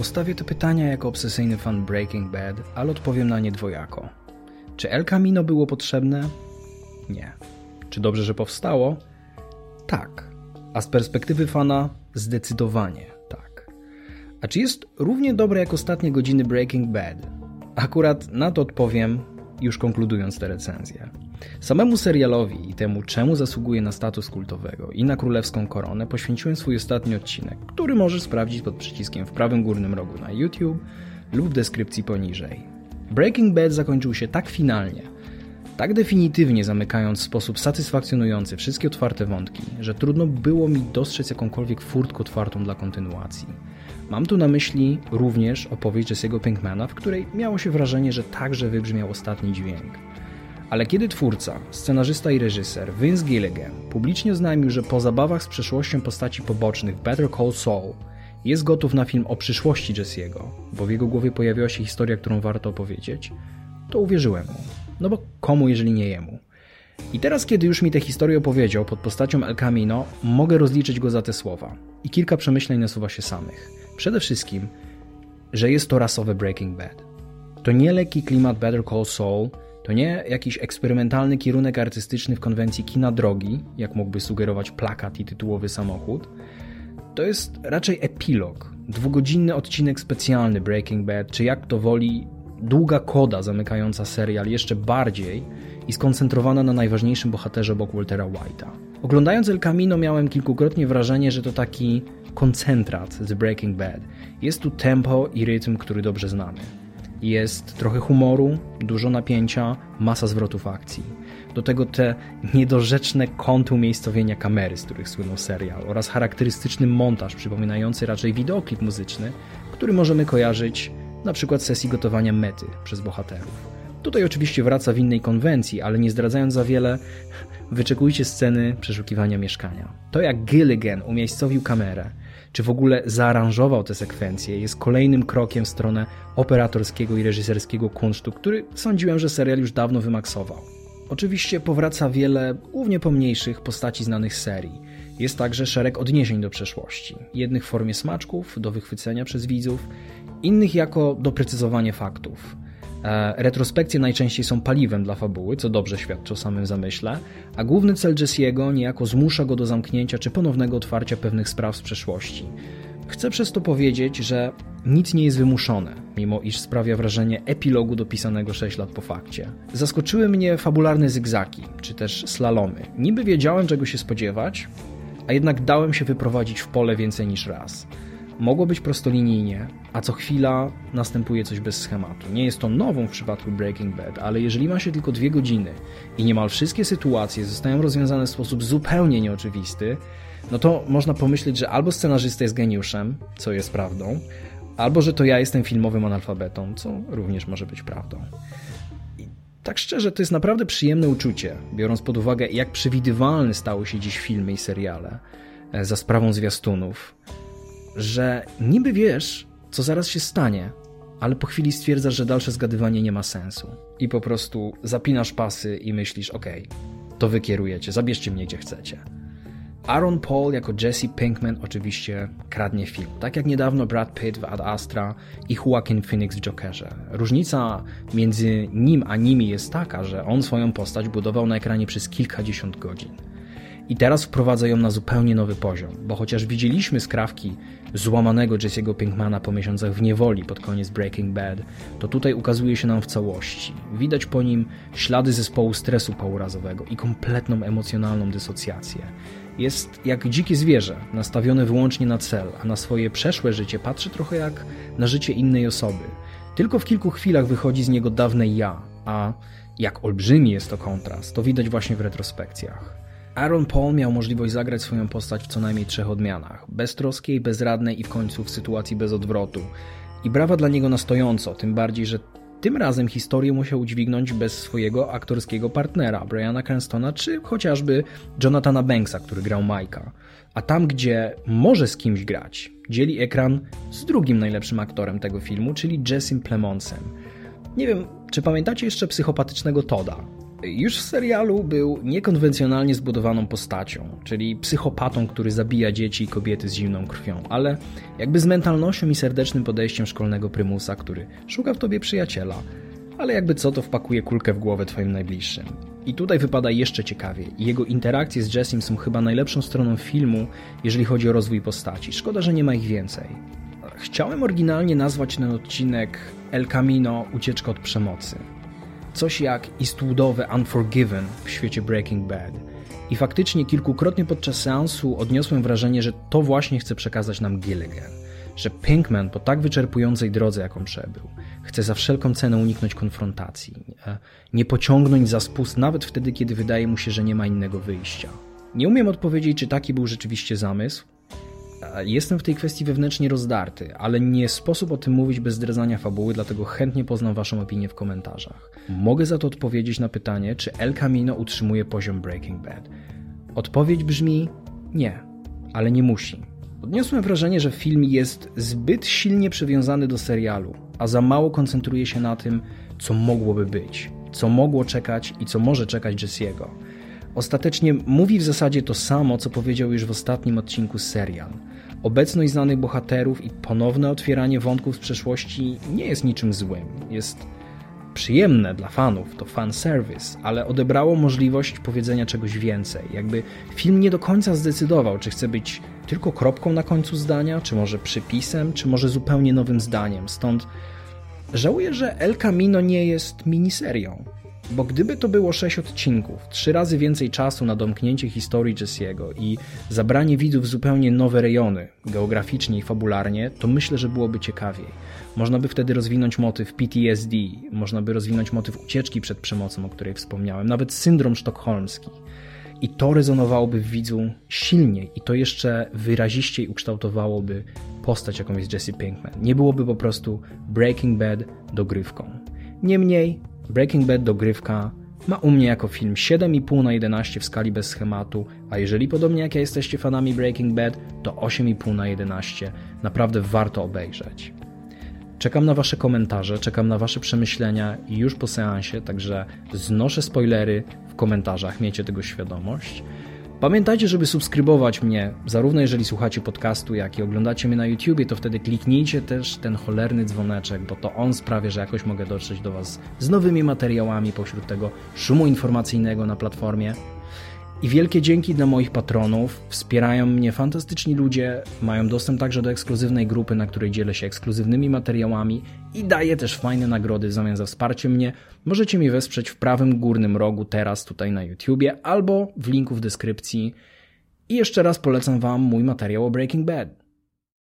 Postawię te pytania jako obsesyjny fan Breaking Bad, ale odpowiem na nie dwojako. Czy El Camino było potrzebne? Nie. Czy dobrze, że powstało? Tak. A z perspektywy fana zdecydowanie tak. A czy jest równie dobre jak ostatnie godziny Breaking Bad? Akurat na to odpowiem już konkludując tę recenzję. Samemu serialowi i temu, czemu zasługuje na status kultowego i na królewską koronę, poświęciłem swój ostatni odcinek, który możesz sprawdzić pod przyciskiem w prawym górnym rogu na YouTube lub w deskrypcji poniżej. Breaking Bad zakończył się tak finalnie, tak definitywnie zamykając w sposób satysfakcjonujący wszystkie otwarte wątki, że trudno było mi dostrzec jakąkolwiek furtkę otwartą dla kontynuacji. Mam tu na myśli również opowieść Jesse'ego Pinkmana, w której miało się wrażenie, że także wybrzmiał ostatni dźwięk. Ale kiedy twórca, scenarzysta i reżyser Vince Gilligan publicznie oznajmił, że po zabawach z przeszłością postaci pobocznych Better Call Saul jest gotów na film o przyszłości Jesse'ego, bo w jego głowie pojawiła się historia, którą warto opowiedzieć, to uwierzyłem mu. No bo komu, jeżeli nie jemu? I teraz, kiedy już mi tę historię opowiedział pod postacią El Camino, mogę rozliczyć go za te słowa. I kilka przemyśleń nasuwa się samych. Przede wszystkim, że jest to rasowe Breaking Bad. To nie lekki klimat Better Call Saul, to nie jakiś eksperymentalny kierunek artystyczny w konwencji kina drogi, jak mógłby sugerować plakat i tytułowy samochód. To jest raczej epilog, dwugodzinny odcinek specjalny Breaking Bad, czy jak to woli, długa koda zamykająca serial jeszcze bardziej i skoncentrowana na najważniejszym bohaterze obok Waltera White'a. Oglądając El Camino miałem kilkukrotnie wrażenie, że to taki koncentrat z Breaking Bad. Jest tu tempo i rytm, który dobrze znamy. Jest trochę humoru, dużo napięcia, masa zwrotów akcji. Do tego te niedorzeczne kąty umiejscowienia kamery, z których słynął serial, oraz charakterystyczny montaż przypominający raczej wideoklip muzyczny, który możemy kojarzyć na przykład sesji gotowania mety przez bohaterów. Tutaj oczywiście wraca w innej konwencji, ale nie zdradzając za wiele, wyczekujcie sceny przeszukiwania mieszkania. To jak Gilligan umiejscowił kamerę, czy w ogóle zaaranżował tę sekwencję, jest kolejnym krokiem w stronę operatorskiego i reżyserskiego kunsztu, który sądziłem, że serial już dawno wymaksował. Oczywiście powraca wiele, głównie pomniejszych, postaci znanych serii. Jest także szereg odniesień do przeszłości. Jednych w formie smaczków, do wychwycenia przez widzów, innych jako doprecyzowanie faktów. E, retrospekcje najczęściej są paliwem dla fabuły, co dobrze świadczy o samym zamyśle, a główny cel Jesse'ego niejako zmusza go do zamknięcia czy ponownego otwarcia pewnych spraw z przeszłości. Chcę przez to powiedzieć, że nic nie jest wymuszone, mimo iż sprawia wrażenie epilogu dopisanego 6 lat po fakcie. Zaskoczyły mnie fabularne zygzaki, czy też slalomy. Niby wiedziałem, czego się spodziewać, a jednak dałem się wyprowadzić w pole więcej niż raz. Mogło być prostolinijnie, a co chwila następuje coś bez schematu. Nie jest to nową w przypadku Breaking Bad, ale jeżeli ma się tylko dwie godziny i niemal wszystkie sytuacje zostają rozwiązane w sposób zupełnie nieoczywisty, no to można pomyśleć, że albo scenarzysta jest geniuszem, co jest prawdą, albo że to ja jestem filmowym analfabetą, co również może być prawdą. I tak szczerze, to jest naprawdę przyjemne uczucie, biorąc pod uwagę, jak przewidywalne stały się dziś filmy i seriale e, za sprawą zwiastunów, że niby wiesz, co zaraz się stanie, ale po chwili stwierdzasz, że dalsze zgadywanie nie ma sensu. I po prostu zapinasz pasy i myślisz, ok, to wy kierujecie, zabierzcie mnie gdzie chcecie. Aaron Paul jako Jesse Pinkman oczywiście kradnie film, tak jak niedawno Brad Pitt w Ad Astra i Joaquin Phoenix w Jokerze. Różnica między nim a nimi jest taka, że on swoją postać budował na ekranie przez kilkadziesiąt godzin. I teraz wprowadza ją na zupełnie nowy poziom, bo chociaż widzieliśmy skrawki złamanego Jesse'ego Pinkmana po miesiącach w niewoli pod koniec Breaking Bad, to tutaj ukazuje się nam w całości. Widać po nim ślady zespołu stresu pourazowego i kompletną emocjonalną dysocjację. Jest jak dzikie zwierzę, nastawione wyłącznie na cel, a na swoje przeszłe życie patrzy trochę jak na życie innej osoby. Tylko w kilku chwilach wychodzi z niego dawne ja, a jak olbrzymi jest to kontrast, to widać właśnie w retrospekcjach. Aaron Paul miał możliwość zagrać swoją postać w co najmniej trzech odmianach: beztroskiej, bezradnej i w końcu w sytuacji bez odwrotu. I brawa dla niego na stojąco, tym bardziej, że tym razem historię musiał udźwignąć bez swojego aktorskiego partnera, Briana Cranstona, czy chociażby Jonathana Banksa, który grał Majka. A tam, gdzie może z kimś grać, dzieli ekran z drugim najlepszym aktorem tego filmu, czyli Jessim Plemonsem. Nie wiem, czy pamiętacie jeszcze psychopatycznego Toda? Już w serialu był niekonwencjonalnie zbudowaną postacią, czyli psychopatą, który zabija dzieci i kobiety z zimną krwią, ale jakby z mentalnością i serdecznym podejściem szkolnego prymusa, który szuka w tobie przyjaciela, ale jakby co to wpakuje kulkę w głowę twoim najbliższym. I tutaj wypada jeszcze ciekawiej. Jego interakcje z Jessim są chyba najlepszą stroną filmu, jeżeli chodzi o rozwój postaci. Szkoda, że nie ma ich więcej. Chciałem oryginalnie nazwać ten odcinek El Camino ucieczka od przemocy. Coś jak Eastwoodowe Unforgiven w świecie Breaking Bad. I faktycznie kilkukrotnie podczas seansu odniosłem wrażenie, że to właśnie chce przekazać nam Gilligan. Że Pinkman po tak wyczerpującej drodze, jaką przebył, chce za wszelką cenę uniknąć konfrontacji, nie pociągnąć za spust nawet wtedy, kiedy wydaje mu się, że nie ma innego wyjścia. Nie umiem odpowiedzieć, czy taki był rzeczywiście zamysł, Jestem w tej kwestii wewnętrznie rozdarty, ale nie sposób o tym mówić bez zdradzania fabuły, dlatego chętnie poznam Waszą opinię w komentarzach. Mogę za to odpowiedzieć na pytanie, czy El Camino utrzymuje poziom Breaking Bad. Odpowiedź brzmi nie, ale nie musi. Odniosłem wrażenie, że film jest zbyt silnie przywiązany do serialu, a za mało koncentruje się na tym, co mogłoby być, co mogło czekać i co może czekać Jesse'ego. Ostatecznie mówi w zasadzie to samo, co powiedział już w ostatnim odcinku serial. Obecność znanych bohaterów i ponowne otwieranie wątków z przeszłości nie jest niczym złym. Jest przyjemne dla fanów, to fan service, ale odebrało możliwość powiedzenia czegoś więcej. Jakby film nie do końca zdecydował, czy chce być tylko kropką na końcu zdania, czy może przypisem, czy może zupełnie nowym zdaniem. Stąd żałuję, że El Camino nie jest miniserią. Bo gdyby to było sześć odcinków, trzy razy więcej czasu na domknięcie historii Jesse'ego i zabranie widzów w zupełnie nowe rejony, geograficznie i fabularnie, to myślę, że byłoby ciekawiej. Można by wtedy rozwinąć motyw PTSD, można by rozwinąć motyw ucieczki przed przemocą, o której wspomniałem, nawet syndrom sztokholmski. I to rezonowałoby w widzu silniej i to jeszcze wyraziściej ukształtowałoby postać, jaką jest Jesse Pinkman. Nie byłoby po prostu Breaking Bad dogrywką. Niemniej Breaking Bad dogrywka ma u mnie jako film 7,5 na 11 w skali bez schematu, a jeżeli podobnie jak ja jesteście fanami Breaking Bad, to 8,5 na 11. Naprawdę warto obejrzeć. Czekam na Wasze komentarze, czekam na Wasze przemyślenia i już po seansie, także znoszę spoilery w komentarzach, miejcie tego świadomość. Pamiętajcie, żeby subskrybować mnie, zarówno jeżeli słuchacie podcastu, jak i oglądacie mnie na YouTubie, to wtedy kliknijcie też ten cholerny dzwoneczek, bo to on sprawia, że jakoś mogę dotrzeć do Was z nowymi materiałami pośród tego szumu informacyjnego na platformie. I wielkie dzięki dla moich patronów. Wspierają mnie fantastyczni ludzie, mają dostęp także do ekskluzywnej grupy, na której dzielę się ekskluzywnymi materiałami i daję też fajne nagrody w zamian za wsparcie mnie. Możecie mnie wesprzeć w prawym górnym rogu teraz tutaj na YouTubie albo w linku w deskrypcji. I jeszcze raz polecam Wam mój materiał o Breaking Bad.